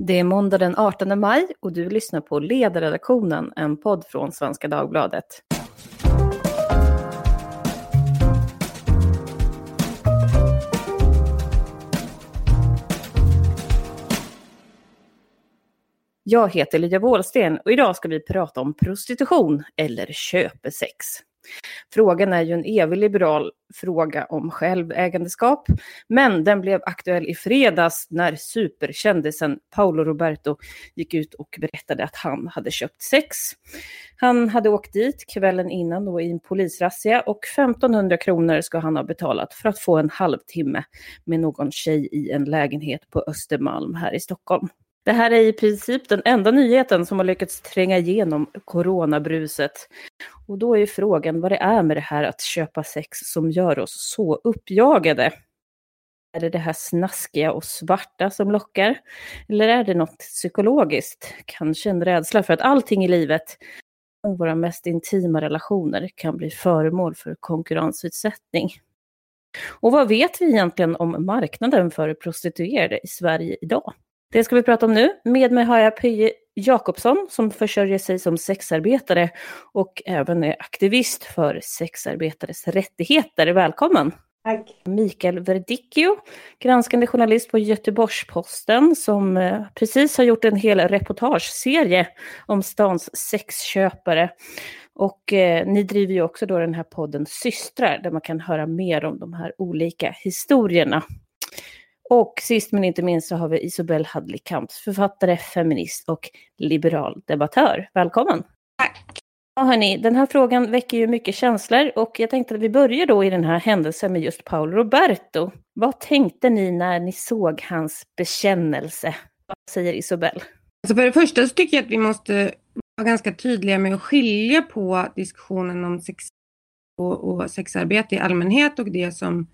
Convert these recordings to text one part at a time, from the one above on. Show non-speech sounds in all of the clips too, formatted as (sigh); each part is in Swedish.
Det är måndag den 18 maj och du lyssnar på Ledarredaktionen, en podd från Svenska Dagbladet. Jag heter Lydia Wåhlsten och idag ska vi prata om prostitution eller köpesex. Frågan är ju en evig liberal fråga om självägandeskap, men den blev aktuell i fredags när superkändisen Paolo Roberto gick ut och berättade att han hade köpt sex. Han hade åkt dit kvällen innan då i en polisrazzia och 1500 kronor ska han ha betalat för att få en halvtimme med någon tjej i en lägenhet på Östermalm här i Stockholm. Det här är i princip den enda nyheten som har lyckats tränga igenom coronabruset. Och då är frågan vad det är med det här att köpa sex som gör oss så uppjagade. Är det det här snaskiga och svarta som lockar? Eller är det något psykologiskt? Kanske en rädsla för att allting i livet, våra mest intima relationer, kan bli föremål för konkurrensutsättning. Och vad vet vi egentligen om marknaden för prostituerade i Sverige idag? Det ska vi prata om nu. Med mig har jag Pye Jakobsson som försörjer sig som sexarbetare och även är aktivist för sexarbetares rättigheter. Välkommen! Tack! Mikael Verdicchio, granskande journalist på Göteborgs-Posten som eh, precis har gjort en hel reportageserie om stans sexköpare. Och eh, ni driver ju också då den här podden Systrar där man kan höra mer om de här olika historierna. Och sist men inte minst så har vi Isobel Hadley-Kamps, författare, feminist och liberal debattör. Välkommen! Tack! Ja, hörni, den här frågan väcker ju mycket känslor och jag tänkte att vi börjar då i den här händelsen med just Paolo Roberto. Vad tänkte ni när ni såg hans bekännelse? Vad säger Isobel? Alltså för det första så tycker jag att vi måste vara ganska tydliga med att skilja på diskussionen om sex och, och sexarbete i allmänhet och det som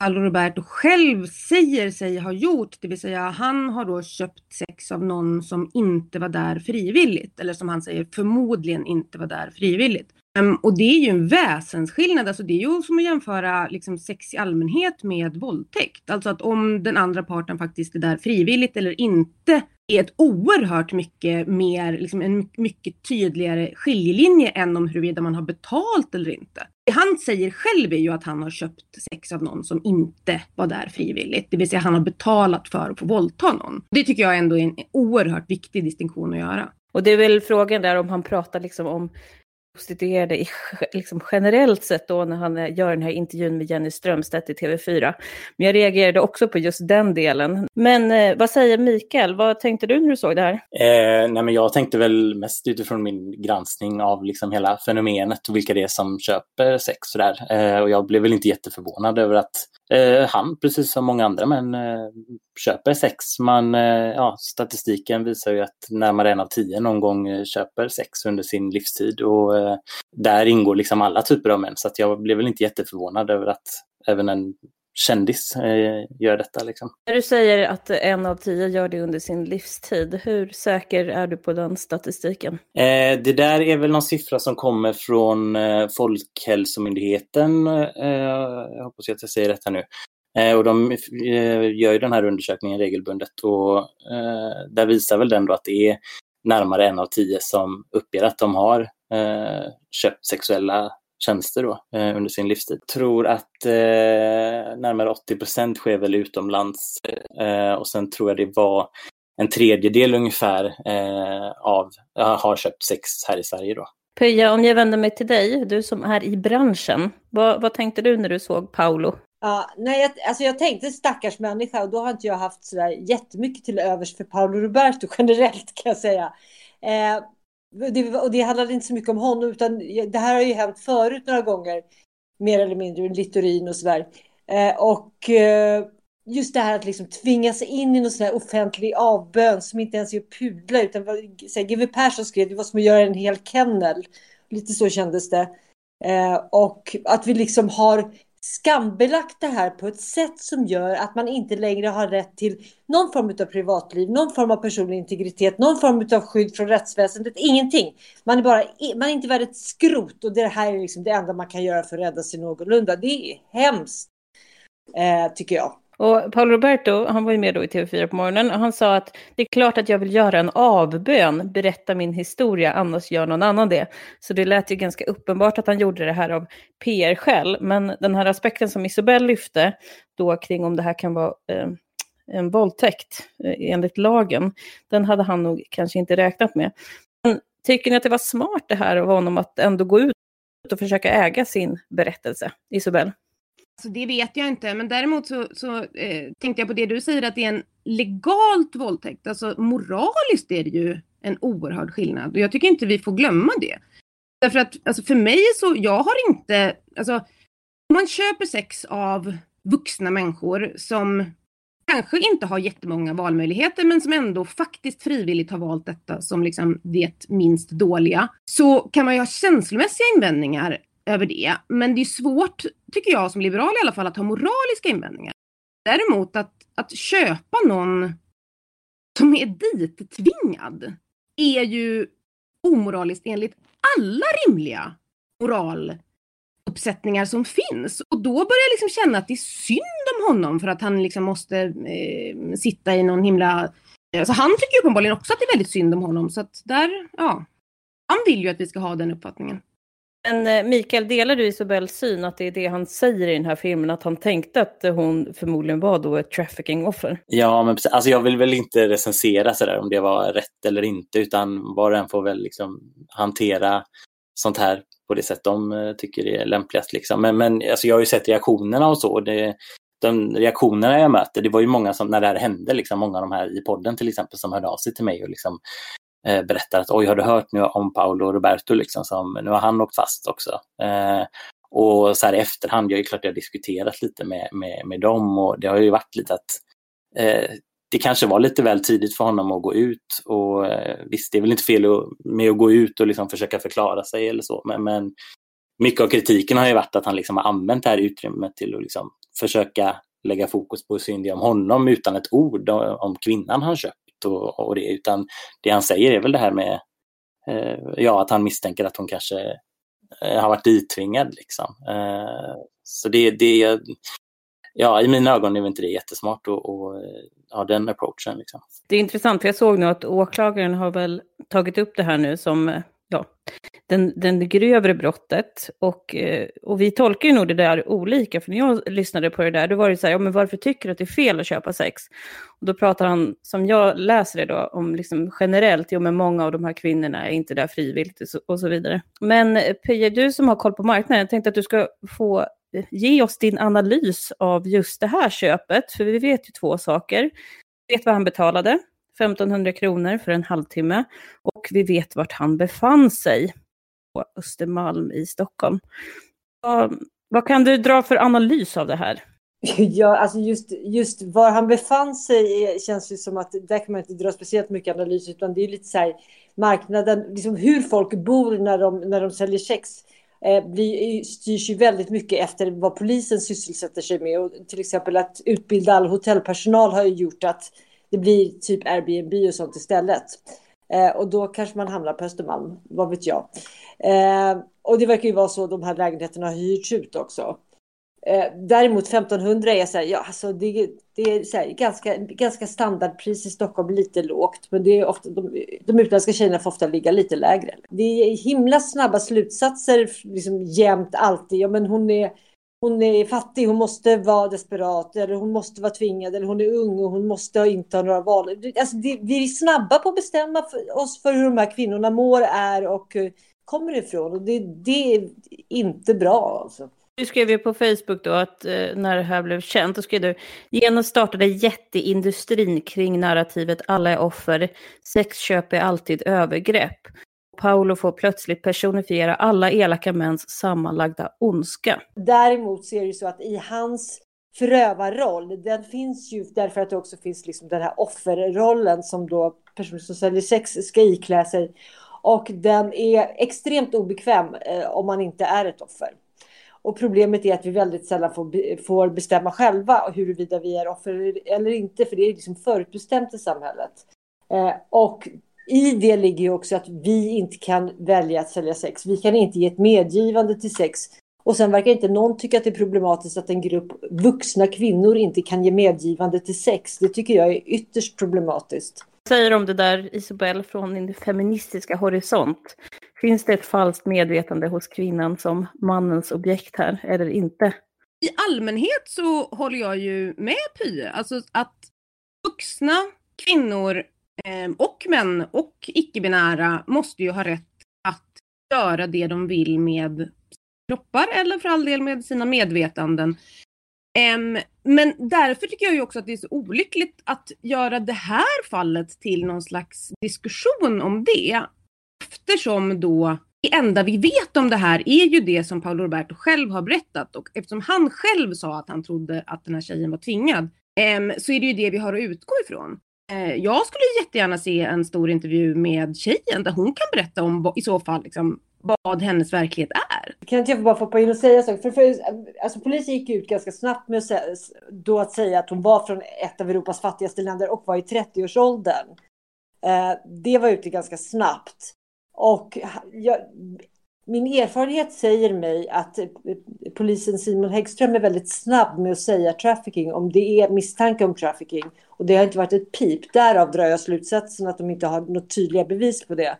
Paolo Roberto själv säger sig ha gjort, det vill säga han har då köpt sex av någon som inte var där frivilligt, eller som han säger förmodligen inte var där frivilligt. Ehm, och det är ju en väsensskillnad, alltså det är ju som att jämföra liksom, sex i allmänhet med våldtäkt. Alltså att om den andra parten faktiskt är där frivilligt eller inte är ett oerhört mycket mer, liksom en mycket tydligare skiljelinje än om huruvida man har betalt eller inte. Det han säger själv är ju att han har köpt sex av någon som inte var där frivilligt. Det vill säga han har betalat för att få våldta någon. Det tycker jag ändå är en oerhört viktig distinktion att göra. Och det är väl frågan där om han pratar liksom om prostituerade i, liksom generellt sett då när han gör den här intervjun med Jenny Strömstedt i TV4. Men jag reagerade också på just den delen. Men eh, vad säger Mikael, vad tänkte du när du såg det här? Eh, nej men jag tänkte väl mest utifrån min granskning av liksom hela fenomenet och vilka det är som köper sex. Sådär. Eh, och jag blev väl inte jätteförvånad över att eh, han, precis som många andra män, eh, köper sex. Man, eh, ja, statistiken visar ju att närmare en av tio någon gång eh, köper sex under sin livstid. Och eh, där ingår liksom alla typer av män. Så att jag blev väl inte jätteförvånad över att även en kändis eh, gör detta. Liksom. När du säger att en av tio gör det under sin livstid, hur säker är du på den statistiken? Eh, det där är väl någon siffra som kommer från eh, Folkhälsomyndigheten. Eh, jag hoppas att jag säger rätt här nu. Och de gör ju den här undersökningen regelbundet och där visar väl den då att det är närmare en av tio som uppger att de har köpt sexuella tjänster då, eh, under sin livstid. Jag tror att eh, närmare 80 procent sker väl utomlands eh, och sen tror jag det var en tredjedel ungefär eh, av har köpt sex här i Sverige då. Pöja, om jag vänder mig till dig, du som är i branschen, vad, vad tänkte du när du såg Paolo? Ja, nej, jag, alltså jag tänkte stackars människa och då har inte jag haft sådär jättemycket till övers för Paolo Roberto generellt kan jag säga. Eh, det, och det handlade inte så mycket om honom, utan det här har ju hänt förut några gånger, mer eller mindre, Littorin och sådär. Eh, och eh, just det här att liksom tvinga sig in i någon sån här offentlig avbön som inte ens är att pudla, utan GW Persson skrev, det var som att göra en hel kennel. Lite så kändes det. Eh, och att vi liksom har skambelagt det här på ett sätt som gör att man inte längre har rätt till någon form av privatliv, någon form av personlig integritet, någon form av skydd från rättsväsendet, ingenting. Man är, bara, man är inte värd ett skrot och det här är liksom det enda man kan göra för att rädda sig någorlunda. Det är hemskt, eh, tycker jag. Och Paolo Roberto, han var ju med då i TV4 på morgonen, och han sa att det är klart att jag vill göra en avbön, berätta min historia, annars gör någon annan det. Så det lät ju ganska uppenbart att han gjorde det här av PR-skäl, men den här aspekten som Isobel lyfte, då kring om det här kan vara eh, en våldtäkt eh, enligt lagen, den hade han nog kanske inte räknat med. Men tycker ni att det var smart det här av honom att ändå gå ut och försöka äga sin berättelse, Isobel? Så det vet jag inte, men däremot så, så eh, tänkte jag på det du säger att det är en legalt våldtäkt. Alltså moraliskt är det ju en oerhörd skillnad och jag tycker inte vi får glömma det. Därför att alltså för mig så, jag har inte, alltså om man köper sex av vuxna människor som kanske inte har jättemånga valmöjligheter men som ändå faktiskt frivilligt har valt detta som liksom det minst dåliga. Så kan man ju ha känslomässiga invändningar över det. Men det är svårt, tycker jag som liberal i alla fall, att ha moraliska invändningar. Däremot att, att köpa någon som är dit tvingad är ju omoraliskt enligt alla rimliga moraluppsättningar som finns. Och då börjar jag liksom känna att det är synd om honom för att han liksom måste eh, sitta i någon himla... Alltså han tycker uppenbarligen också att det är väldigt synd om honom. Så att där, ja. Han vill ju att vi ska ha den uppfattningen. Men eh, Mikael, delar du Isobels syn att det är det han säger i den här filmen, att han tänkte att eh, hon förmodligen var då ett trafficking-offer? Ja, men alltså jag vill väl inte recensera sådär om det var rätt eller inte, utan var och en får väl liksom hantera sånt här på det sätt de eh, tycker är lämpligast. Liksom. Men, men alltså jag har ju sett reaktionerna och så. Det, de reaktionerna jag möter, det var ju många som, när det här hände, liksom, många av de här i podden till exempel, som hörde av sig till mig och liksom eh, berättar att oj, har du hört nu om Paolo Roberto, liksom, som, nu har han åkt fast också. Eh, och så här i efterhand, jag är klart jag har diskuterat lite med, med, med dem och det har ju varit lite att eh, det kanske var lite väl tidigt för honom att gå ut. Och eh, Visst, det är väl inte fel med att gå ut och liksom försöka förklara sig eller så, men, men mycket av kritiken har ju varit att han liksom har använt det här utrymmet till att liksom försöka lägga fokus på hur synd det är om honom utan ett ord om kvinnan han och, och det, utan det han säger är väl det här med eh, ja, att han misstänker att hon kanske eh, har varit ditvingad. Liksom. Eh, så det, det, ja, i mina ögon är inte det jättesmart att eh, ha den approachen. Liksom. Det är intressant, för jag såg nu att åklagaren har väl tagit upp det här nu som ja, den, den grövre brottet. Och, eh, och vi tolkar ju nog det där olika, för när jag lyssnade på det där, då var det så här, ja men varför tycker du att det är fel att köpa sex? Och då pratar han, som jag läser det då, om liksom generellt, jo men många av de här kvinnorna är inte där frivilligt och så vidare. Men Peje, Pia, du som har koll på marknaden, jag tänkte att du ska få eh, ge oss din analys av just det här köpet, för vi vet ju två saker. Vi vet vad han betalade, 1500 kronor för en halvtimme och vi vet vart han befann sig på Östermalm i Stockholm. Vad, vad kan du dra för analys av det här? (laughs) Ja, alltså just, just var han befann sig känns ju som att där kan man inte dra speciellt mycket analys utan det är lite så här marknaden, liksom hur folk bor när de, när de säljer sex eh, blir, styrs ju väldigt mycket efter vad polisen sysselsätter sig med. Och till exempel att utbilda all hotellpersonal har ju gjort att det blir typ Airbnb och sånt istället. Eh, och då kanske man hamnar på Östermalm, vad vet jag. Eh, och det verkar ju vara så de här lägenheterna har hyrts ut också. Eh, däremot 1500 är så här, ja, alltså det, det är så här, ganska, ganska standardpris i Stockholm, lite lågt. Men det är ofta, de, de utländska tjejerna får ofta ligga lite lägre. Det är himla snabba slutsatser, liksom jämt alltid. Ja, men hon är hon är fattig, hon måste vara desperat eller hon måste vara tvingad eller hon är ung och hon måste inte ha några val. Alltså det, vi är snabba på att bestämma för oss för hur de här kvinnorna mår, är och eh, kommer ifrån. Och det, det är inte bra. Alltså. Du skrev ju på Facebook då att eh, när det här blev känt, då skrev du genast startade jätteindustrin kring narrativet alla är offer, sexköp är alltid övergrepp. Paolo får plötsligt personifiera alla elaka mäns sammanlagda ondska. Däremot så är det så att i hans förövarroll, den finns ju därför att det också finns liksom den här offerrollen som då personer som säljer sex ska iklä sig. Och den är extremt obekväm eh, om man inte är ett offer. Och problemet är att vi väldigt sällan får, får bestämma själva huruvida vi är offer eller inte, för det är liksom förutbestämt i samhället. Eh, och i det ligger ju också att vi inte kan välja att sälja sex. Vi kan inte ge ett medgivande till sex Och sen verkar inte någon tycka att det är problematiskt att en grupp vuxna kvinnor inte kan ge medgivande till sex. Det tycker jag är ytterst problematiskt. Vad säger om det där Isabel från din feministiska horisont? Finns det ett falskt medvetande hos kvinnan som mannens objekt här eller inte? I allmänhet så håller jag ju med Pye. Alltså att vuxna kvinnor Ehm, och män och icke-binära måste ju ha rätt att göra det de vill med kroppar eller för all del med sina medvetanden. Um, men därför tycker jag ju också att det är så olyckligt att göra det här fallet till någon slags diskussion om det. Eftersom då det enda vi vet om det här är ju det som Paolo Roberto själv har berättat och eftersom han själv sa att han trodde att den här tjejen var tvingad um, så är det ju det vi har att utgå ifrån. Eh, jag skulle jättegärna se en stor intervju med tjejen där hon kan berätta om i så fall liksom, vad hennes verklighet är. Kan inte jag bara få hoppa in och säga så? För, för, alltså, polisen gick ut ganska snabbt med att säga, då att säga att hon var från ett av Europas fattigaste länder och var i 30-årsåldern. Eh, det var ute ganska snabbt. Och jag, min erfarenhet säger mig att eh, polisen Simon Häggström är väldigt snabb med att säga trafficking om det är misstanke om trafficking. Och det har inte varit ett pip. Därav drar jag slutsatsen att de inte har något tydliga bevis på det.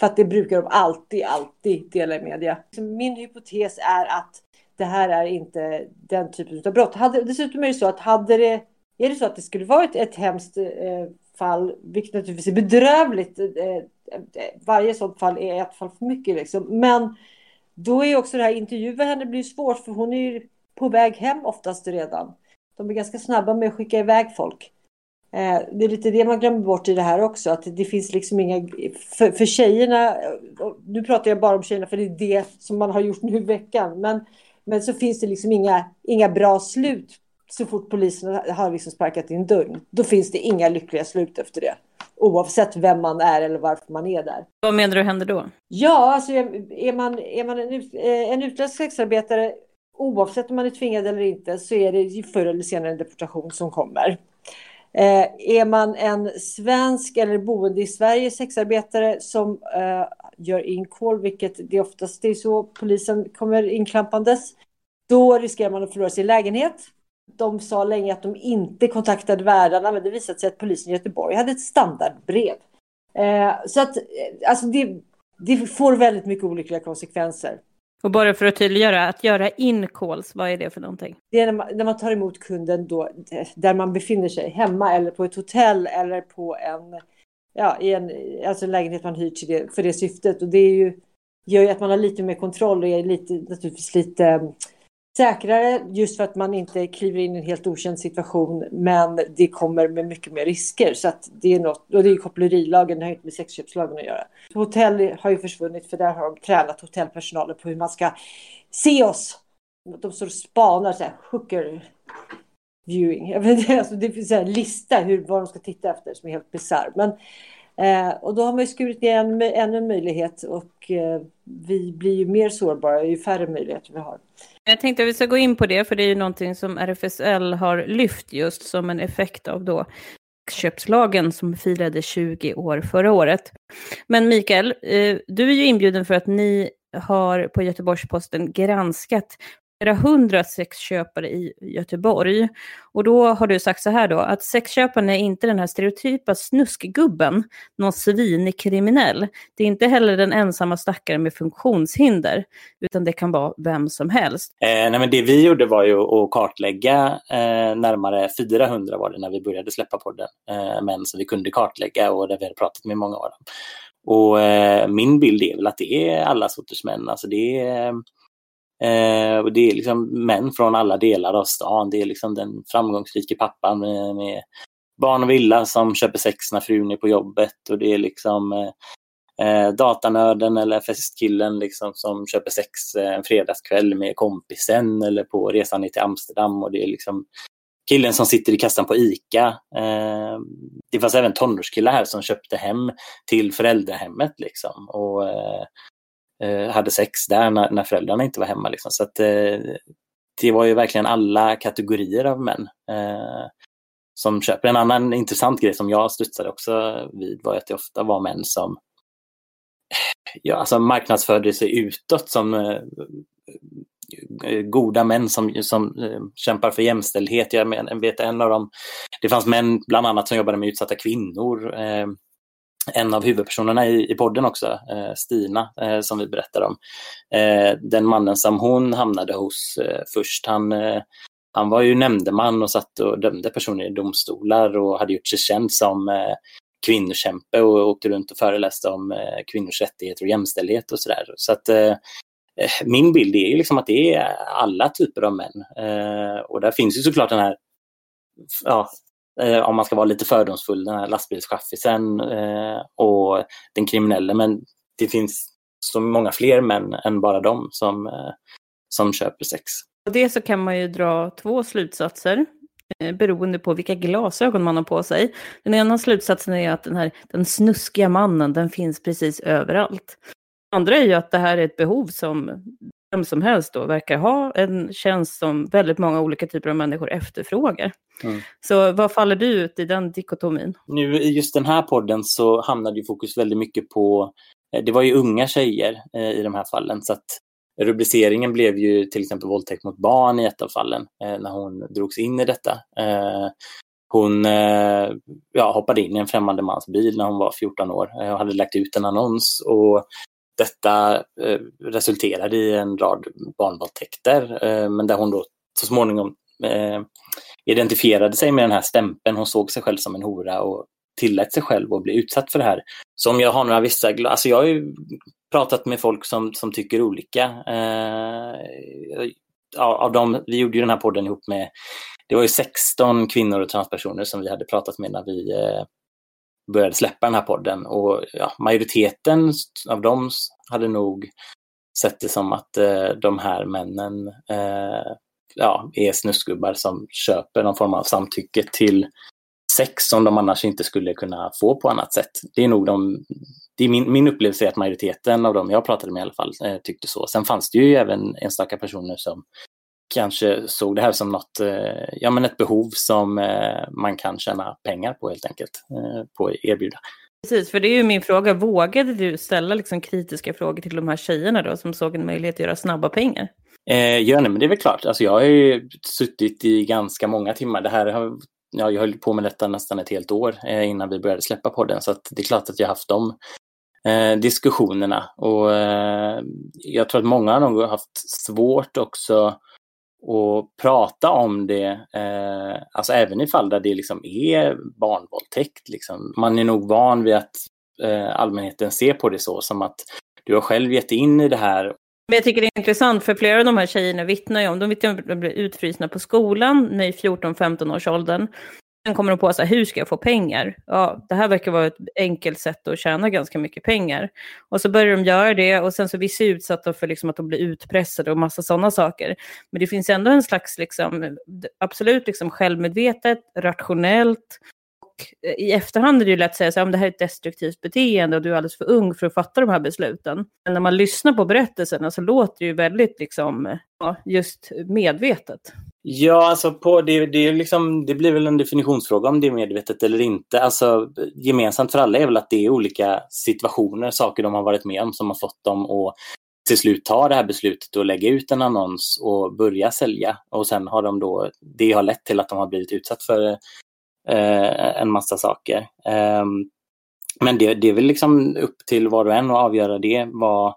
För att det brukar de alltid, alltid dela i media. Min hypotes är att det här är inte den typen av brott. Hade, dessutom är det så att hade det, är det så att det skulle vara ett, ett hemskt eh, fall, vilket naturligtvis är bedrövligt, eh varje sånt fall är ett fall för mycket liksom. Men då är också det här intervjua henne blir svårt för hon är ju på väg hem oftast redan. De är ganska snabba med att skicka iväg folk. Eh, det är lite det man glömmer bort i det här också, att det finns liksom inga... För, för tjejerna, nu pratar jag bara om tjejerna för det är det som man har gjort nu i veckan, men, men så finns det liksom inga, inga bra slut så fort polisen har liksom sparkat in dörren. Då finns det inga lyckliga slut efter det. Oavsett vem man är eller varför man är där. Vad menar du händer då? Ja, alltså är man, är man en, eh, en utländsk sexarbetare, oavsett om man är tvingad eller inte, så är det förr eller senare en deportation som kommer. Eh, är man en svensk eller boende i Sverige sexarbetare som eh, gör inkall, vilket det oftast är så polisen kommer inklampandes, då riskerar man att förlora sin lägenhet. De sa länge att de inte kontaktade värdarna, men det visade sig att polisen i Göteborg hade ett standardbrev. Eh, så att alltså det, det får väldigt mycket olyckliga konsekvenser. Och bara för att tydliggöra, att göra in calls, vad är det för någonting? Det är när man, när man tar emot kunden då, där man befinner sig, hemma eller på ett hotell eller på en, ja, i en, alltså en lägenhet man hyr till det, för det syftet. Och det är ju, gör ju att man har lite mer kontroll och är lite, naturligtvis lite säkrare just för att man inte kliver in i en helt okänd situation men det kommer med mycket mer risker. Så att det är något, och det är kopplerilagen, det har inte med sexköpslagen att göra. Hotell har ju försvunnit för där har de tränat hotellpersonalen på hur man ska se oss. De står och spanar så här, hooker viewing. Jag vet alltså det finns en lista hur, vad de ska titta efter som är helt bisarr. Men Eh, och då har man ju skurit ner en, ännu en möjlighet och eh, vi blir ju mer sårbara ju färre möjligheter vi har. Jag tänkte att vi ska gå in på det, för det är ju någonting som RFSL har lyft just som en effekt av då köpslagen som firade 20 år förra året. Men Mikael, eh, du är ju inbjuden för att ni har på Göteborgs-Posten granskat flera hundra sexköpare i Göteborg. Och då har du sagt så här då, att sexköparen är inte den här stereotypa snuskgubben, någon svinig kriminell. Det är inte heller den ensamma stackaren med funktionshinder, utan det kan vara vem som helst. Eh, nej men det vi gjorde var ju att kartlägga eh, närmare 400 var det när vi började släppa podden, eh, män som vi kunde kartlägga och där vi hade pratat med många av dem. Och eh, min bild är väl att det är alla sorters män. Alltså det är eh, Eh, och det är liksom män från alla delar av stan. Det är liksom den framgångsrike pappan med, med barn och villa som köper sex när frun är på jobbet och det är liksom eh, eh datanörden eller festkillen liksom som köper sex eh, en fredagskväll med kompisen eller på resan ner till Amsterdam och det är liksom killen som sitter i kassan på ICA. Eh, det fanns även tonårskillar här som köpte hem till föräldrahemmet liksom. Och, eh, Eh, hade sex där när, när föräldrarna inte var hemma. Liksom. Så att, eh, det var ju verkligen alla kategorier av män eh, som köper. En annan intressant grej som jag studsade också vid var att det ofta var män som eh, ja, alltså marknadsförde sig utåt som eh, goda män som, som eh, kämpar för jämställdhet. Jag, men, vet en av dem, det fanns män bland annat som jobbade med utsatta kvinnor. Eh, en av huvudpersonerna i, i podden också, eh, Stina, eh, som vi berättar om. Eh, den mannen som hon hamnade hos eh, först, han, eh, han var ju nämndeman och satt och dömde personer i domstolar och hade gjort sig känd som eh, kvinnokämpe och åkte runt och föreläste om eh, kvinnors rättigheter och jämställdhet och sådär. Så att eh, eh, min bild är liksom att det är alla typer av män. och där finns ju såklart den här ja, Eh, om man ska vara lite fördomsfull, den här lastbilschaffisen eh, och den kriminelle. Men det finns så många fler män än bara de som, eh, som köper sex. Av det så kan man ju dra två slutsatser eh, beroende på vilka glasögon man har på sig. Den ena slutsatsen är att den här den snuskiga mannen, den finns precis överallt. Den andra är ju att det här är ett behov som vem som helst då verkar ha en tjänst som väldigt många olika typer av människor efterfrågar. Mm. Så vad faller du ut i den dikotomin? Nu i just den här podden så hamnade ju fokus väldigt mycket på, eh, det var ju unga tjejer eh, i de här fallen så att rubriceringen blev ju till exempel våldtäkt mot barn i ett av fallen eh, när hon drogs in i detta. Eh, hon eh, ja, hoppade in i en främmande mans bil när hon var 14 år och hade lagt ut en annons och detta eh, resulterade i en rad barnvåldtäkter, eh, men där hon då så småningom eh, identifierade sig med den här stämpeln. Hon såg sig själv som en hora och tillät sig själv att bli utsatt för det här. Så om jag har några vissa, alltså jag har ju pratat med folk som, som tycker olika. Eh, av dem, vi gjorde ju den här podden ihop med, det var ju 16 kvinnor och transpersoner som vi hade pratat med när vi eh, började släppa den här podden och ja, majoriteten av dem hade nog sett det som att eh, de här männen eh, ja, är snusgubbar som köper någon form av samtycke till sex som de annars inte skulle kunna få på annat sätt. Det är nog de, det är min, min upplevelse är att majoriteten av dem jag pratade med i alla fall eh, tyckte så. Sen fanns det ju även enstaka personer som kanske såg det här som något, eh, ja men ett behov som eh, man kan tjäna pengar på helt enkelt, eh, på att erbjuda. Precis, för det är ju min fråga, vågade du ställa liksom kritiska frågor till de här tjejerna då som såg en möjlighet att göra snabba pengar? Eh, ja, nej, men det är väl klart. Alltså, jag har ju suttit i ganska många timmar. Det här har, ja, jag höll på med detta nästan ett helt år eh, innan vi började släppa podden. Så det är klart att jag haft de eh, diskussionerna. Och jag tror att många har nog haft svårt också och prata om det, eh, alltså även i fall där det liksom är barnvåldtäkt. Liksom. Man är nog van vid att eh, allmänheten ser på det så, som att du har själv gett in i det här men jag tycker det är intressant för flera av de här tjejerna vittnar ju om, de vittnar om att de blir utfrysna på skolan i 14-15 års åldern. Sen kommer de på så här, hur ska jag få pengar? Ja, det här verkar vara ett enkelt sätt att tjäna ganska mycket pengar. Och så börjar de göra det och sen så vissa är utsatta för liksom att de blir utpressade och massa sådana saker. Men det finns ändå en slags, liksom, absolut liksom självmedvetet, rationellt, eh, i efterhand är det ju lätt att säga att det här är ett destruktivt beteende och du är alldeles för ung för att fatta de här besluten. Men när man lyssnar på berättelserna så låter det ju väldigt liksom, ja, just medvetet. Ja, alltså på det, det, är liksom, det blir väl en definitionsfråga om det är medvetet eller inte. Alltså, gemensamt för alla är väl att det är olika situationer, saker de har varit med om som har fått dem att till slut ta det här beslutet och lägga ut en annons och börja sälja. Och sen har de då, det har lett till att de har blivit utsatt för eh, en massa saker. Eh, men det, det är väl liksom upp till var och en att avgöra det, vad,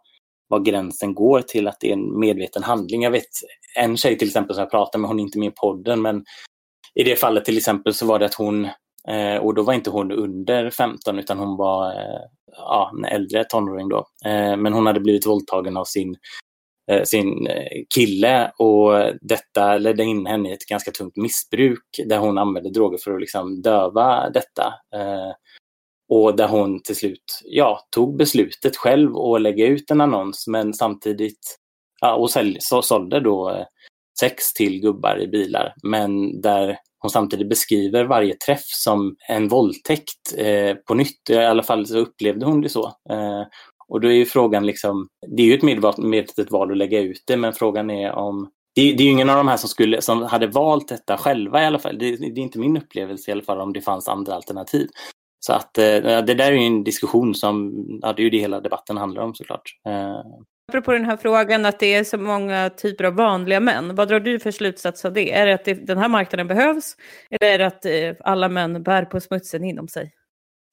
var gränsen går till att det är en medveten handling. Jag vet en tjej till exempel som jag pratade med, hon är inte med i podden, men i det fallet till exempel så var det att hon, eh, och då var inte hon under 15 utan hon var eh, ja, en äldre tonåring då. Eh, men hon hade blivit våldtagen av sin Eh, sin eh, kille och detta ledde in henne i ett ganska tungt missbruk där hon använde droger för att liksom döva detta. Eh, och där hon till slut ja, tog beslutet själv att lägga ut en annons men samtidigt och sälj, så sålde då eh, sex till gubbar i bilar men där hon samtidigt beskriver varje träff som en våldtäkt eh, på nytt. I alla fall så upplevde hon det så. Eh, och då är ju frågan liksom, det är ju ett medvetet val att lägga ut det, men frågan är om det, det är ju ingen av de här som, skulle, som hade valt detta själva i alla fall. Det, det är inte min upplevelse i alla fall om det fanns andra alternativ. Så att eh, det där är ju en diskussion som, ja det är ju det hela debatten handlar om såklart. Eh, Apropå den här frågan att det är så många typer av vanliga män, vad drar du för slutsats av det? Är det att det, den här marknaden behövs eller är det att eh, alla män bär på smutsen inom sig?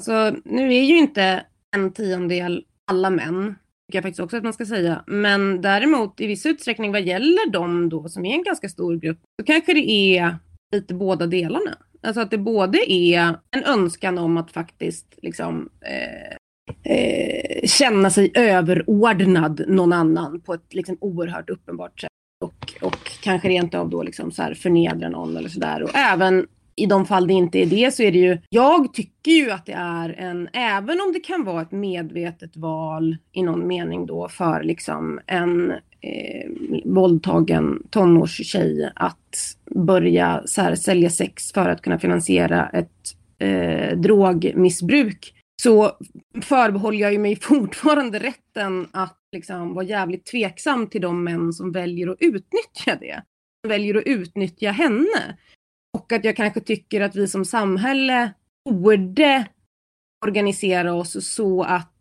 Så nu är ju inte en tiondel alla män, tycker jag faktiskt också att man ska säga. Men däremot i viss utsträckning vad gäller dem då som är en ganska stor grupp, så kanske det är lite båda delarna. Alltså att det både är en önskan om att faktiskt liksom eh, eh, känna sig överordnad någon annan på ett liksom oerhört uppenbart sätt. Och, och kanske rent av då liksom så här förnedra någon eller sådär. Och även i de fall det inte är det så är det ju, jag tycker ju att det är en, även om det kan vara ett medvetet val i någon mening då för liksom en eh, våldtagen tonårstjej att börja så här, sälja sex för att kunna finansiera ett eh, drogmissbruk så förbehåller jag ju mig (laughs) fortfarande rätten att liksom vara jävligt tveksam till de män som väljer att utnyttja det. Som Väljer att utnyttja henne. Och att jag kanske tycker att vi som samhälle borde organisera oss så att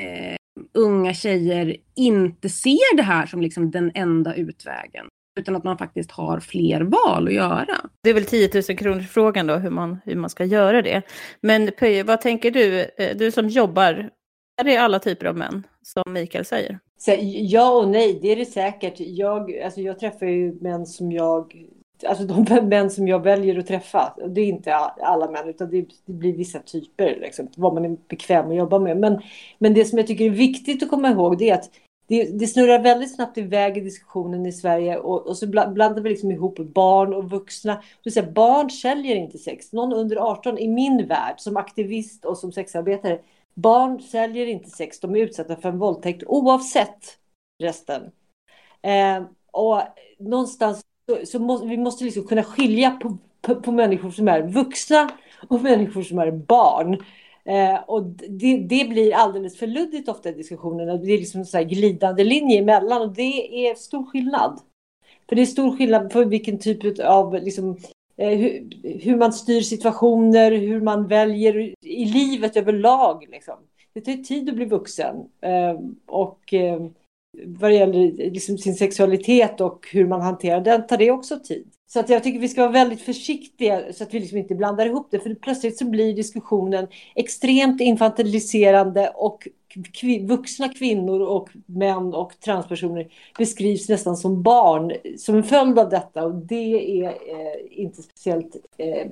eh, unga tjejer inte ser det här som liksom den enda utvägen. Utan att man faktiskt har fler val att göra. Det är väl 10 000 kronor frågan då, hur man, hur man ska göra det. Men Pöje, vad tänker du? Eh, du som jobbar, är det alla typer av män, som Mikael säger? Så, ja och nej, det är det säkert. Jag, alltså jag träffar ju män som jag Alltså de (laughs) män som jag väljer att träffa, det är inte alla män utan det, det blir vissa typer, liksom, vad man är bekväm att jobba med. Men, men det som jag tycker är viktigt att komma ihåg det är att det, det snurrar väldigt snabbt iväg i diskussionen i Sverige och, och så blandar vi liksom ihop barn och vuxna. Du säger, barn säljer inte sex. Någon under 18 i min värld som aktivist och som sexarbetare. Barn säljer inte sex. De är utsatta för en våldtäkt oavsett resten. Eh, och någonstans så, så måste vi måste liksom kunna skilja på, på, på, människor som är vuxna och människor som är barn. Eh, och det, det, blir alldeles för luddigt ofta i diskussionerna. Det är liksom en glidande linje emellan och det är stor skillnad. För det är stor skillnad på vilken typ av liksom, eh, hur, hur, man styr situationer, hur man väljer i livet överlag. Liksom. Det tar tid att bli vuxen. Eh, och eh, vad det gäller liksom sin sexualitet och hur man hanterar den tar det också tid. Så att jag tycker vi ska vara väldigt försiktiga så att vi liksom inte blandar ihop det. För plötsligt så blir diskussionen extremt infantiliserande och vuxna kvinnor och män och transpersoner beskrivs nästan som barn som en följd av detta. Och det är eh, inte speciellt eh,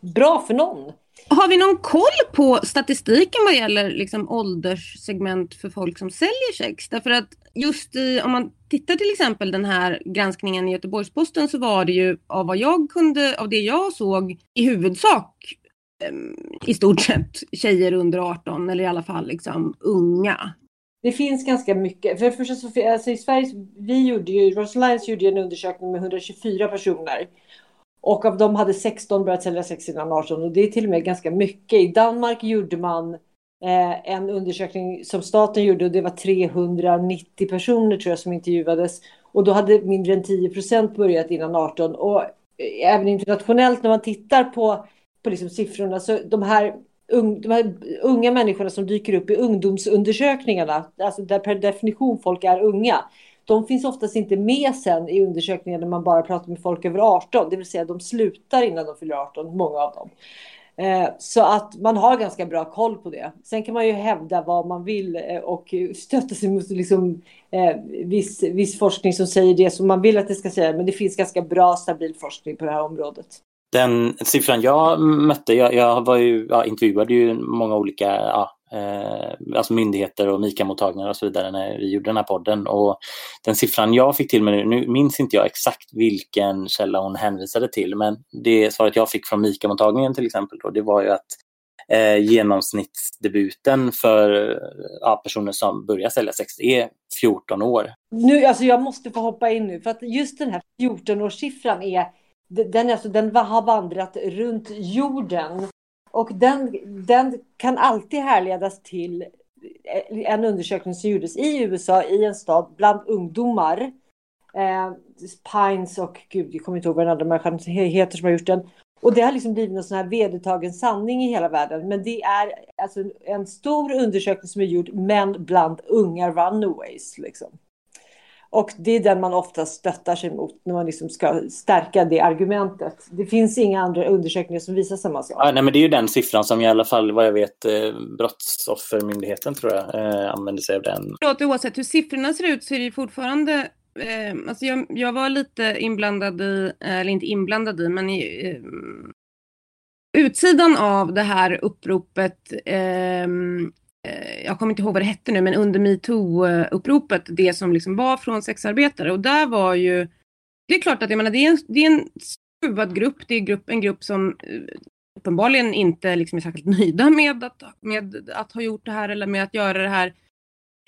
bra för någon. Har vi någon koll på statistiken vad gäller liksom ålderssegment för folk som säljer sex? Därför att just i, om man tittar till exempel den här granskningen i Göteborgs-Posten så var det ju av vad jag kunde, av det jag såg i huvudsak ehm, i stort sett tjejer under 18 eller i alla fall liksom unga. Det finns ganska mycket. För det första så, alltså i Sverige, vi gjorde ju, Rosalines gjorde en undersökning med 124 personer och av dem hade 16 börjat sälja sex innan 18 och det är till och med ganska mycket. I Danmark gjorde man eh, en undersökning som staten gjorde och det var 390 personer tror jag som intervjuades. Och då hade mindre än 10 procent börjat innan 18. Och eh, även internationellt när man tittar på, på liksom siffrorna så de här, un, de här unga människorna som dyker upp i ungdomsundersökningarna, alltså där per definition folk är unga, de finns oftast inte med sen i undersökningar när man bara pratar med folk över 18, det vill säga de slutar innan de fyller 18, många av dem. Eh, så att man har ganska bra koll på det. Sen kan man ju hävda vad man vill eh, och stötta sig mot liksom, eh, viss, viss forskning som säger det som man vill att det ska säga. Men det finns ganska bra stabil forskning på det här området. Den siffran jag mötte, jag, jag var ju, ja, intervjuade ju många olika ja, eh, alltså myndigheter och MIKA-mottagningar och så vidare när vi gjorde den här podden. Och den siffran jag fick till mig, nu minns inte jag exakt vilken källa hon hänvisade till, men det svaret jag fick från MIKA-mottagningen till exempel, då, det var ju att eh, genomsnittsdebuten för eh, ja, personer som börjar sälja sex är 14 år. Nu, alltså jag måste få hoppa in nu, för att just den här 14-årssiffran är den, alltså, den har vandrat runt jorden och den, den kan alltid härledas till eh, en undersökning som gjordes i USA i en stad bland ungdomar. Eh, Pines och gud, jag kommer inte ihåg vad den andra människan heter som har gjort den. Och det har liksom blivit en sån här vedertagen sanning i hela världen. Men det är alltså en stor undersökning som är gjord, men bland unga runaways. Liksom. Och det är den man ofta stöttar sig mot när man liksom ska stärka det argumentet. Det finns inga andra undersökningar som visar samma sak. Ja, nej, men det är ju den siffran som i alla fall vad jag vet eh, Brottsoffermyndigheten tror jag eh, använder sig av den. Förlåt, oavsett hur siffrorna ser ut så är det fortfarande eh, alltså jag, jag var lite inblandad i, eller inte inblandad i, men i eh, utsidan av det här uppropet Eh, Eh, jag kommer inte ihåg vad det hette nu, men under metoo-uppropet, det som liksom var från sexarbetare. Och där var ju, det är klart att jag menar, det är en, det är en skruvad grupp, det är grupp, en grupp som eh, uppenbarligen inte liksom är särskilt nöjda med att, med att ha gjort det här eller med att göra det här.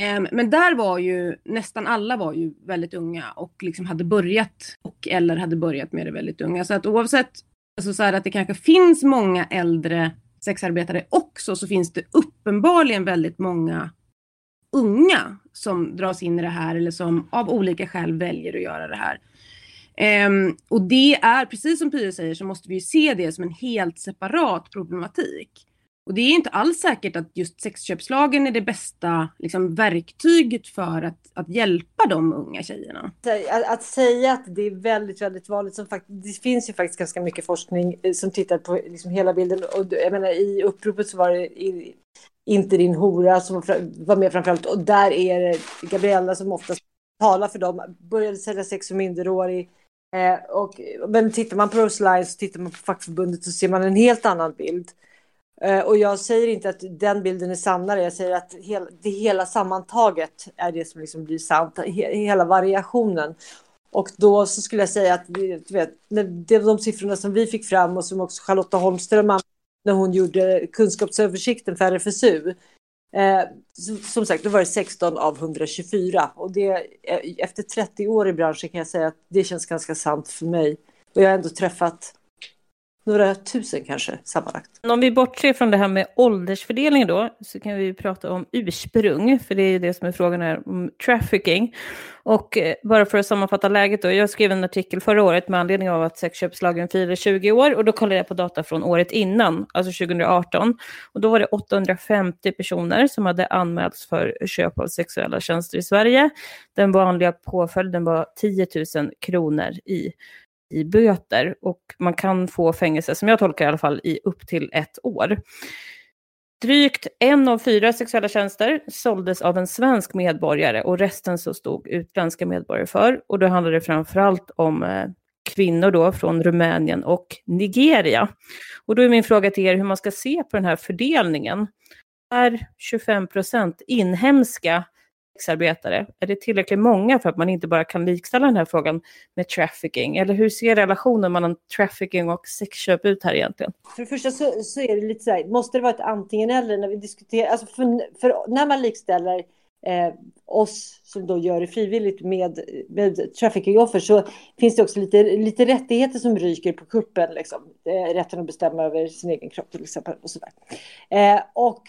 Ehm, men där var ju nästan alla var ju väldigt unga och liksom hade börjat och eller hade börjat med det väldigt unga. Så att oavsett alltså så här att det kanske finns många äldre sexarbetare också så finns det uppenbarligen väldigt många unga som dras in i det här eller som av olika skäl väljer att göra det här. Um, och det är, precis som Pia säger, så måste vi se det som en helt separat problematik. Och det är inte alls säkert att just sexköpslagen är det bästa liksom, verktyget för att, att hjälpa de unga tjejerna. Att, att säga att det är väldigt, väldigt vanligt, som fakt det finns ju faktiskt ganska mycket forskning eh, som tittar på liksom hela bilden. Och jag menar, i uppropet så var det i, inte din hora som var med framförallt. Och där är det Gabriella som oftast talar för dem. Började sälja sex som minderårig. Eh, och, men tittar man på Rose så tittar man på fackförbundet så ser man en helt annan bild. Eh, och jag säger inte att den bilden är sannare, jag säger att det hela sammantaget är det som liksom blir sant, hela variationen. Och då så skulle jag säga att du vet, det var de siffrorna som vi fick fram och som också Charlotta Holmström när hon gjorde kunskapsöversikten för RFSU. Eh, som sagt, då var det 16 av 124 och det, eh, efter 30 år i branschen kan jag säga att det känns ganska sant för mig. Och jag har ändå träffat några tusen kanske sammanlagt. Om vi bortser från det här med åldersfördelning då, så kan vi prata om ursprung, för det är det som är frågan här om trafficking. Och eh, bara för att sammanfatta läget då, jag skrev en artikel förra året med anledning av att sexköpslagen firar 20 år och då kollade jag på data från året innan, alltså 2018. Och då var det 850 personer som hade anmälts för köp av sexuella tjänster i Sverige. Den vanliga påföljden var 10 000 kronor i i böter och man kan få fängelse, som jag tolkar i alla fall, i upp till ett år. Drygt en av fyra sexuella tjänster såldes av en svensk medborgare och resten så stod utländska medborgare för. Och då handlade det framförallt om eh, kvinnor då från Rumänien och Nigeria. Och då är min fråga till er hur man ska se på den här fördelningen. Är 25 procent inhemska sexarbetare? Är det tillräckligt många för att man inte bara kan likställa den här frågan med trafficking? Eller hur ser relationen mellan trafficking och sexköp ut här egentligen? För det första så, så är det lite så här, måste det vara ett antingen eller när vi diskuterar, alltså för, för när man likställer eh, oss som då gör det frivilligt med, med traffickingoffer så finns det också lite, lite rättigheter som ryker på kuppen. Liksom. Eh, rätten att bestämma över sin egen kropp till exempel. Och, sådär. Eh, och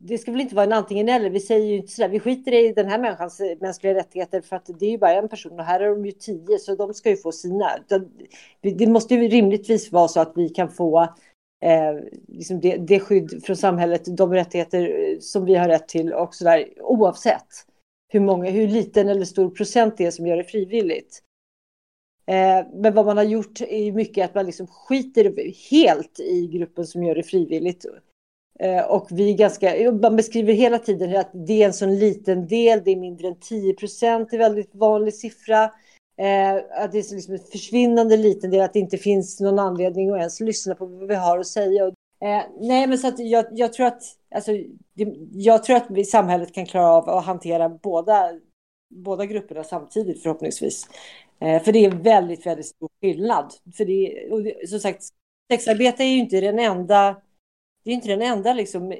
det ska väl inte vara en antingen eller. Vi säger ju inte sådär, vi skiter i den här människans eh, mänskliga rättigheter för att det är ju bara en person och här är de ju tio så de ska ju få sina. Det måste ju rimligtvis vara så att vi kan få eh, liksom det, det skydd från samhället, de rättigheter eh, som vi har rätt till och så där oavsett hur, många, hur liten eller stor procent det är som gör det frivilligt. Eh, men vad man har gjort är mycket att man liksom skiter helt i gruppen som gör det frivilligt. Eh, och vi ganska, man beskriver hela tiden att det är en sån liten del, det är mindre än 10 procent, det är väldigt vanlig siffra. Eh, att det är liksom en försvinnande liten del, att det inte finns någon anledning att ens lyssna på vad vi har att säga. Eh, nej, men så att jag, jag tror att, alltså, det, jag tror att vi, samhället kan klara av att hantera båda, båda grupperna samtidigt förhoppningsvis. Eh, för det är väldigt, väldigt stor skillnad. För det, och det, som sagt, sexarbete är ju inte den enda det är inte den enda, liksom,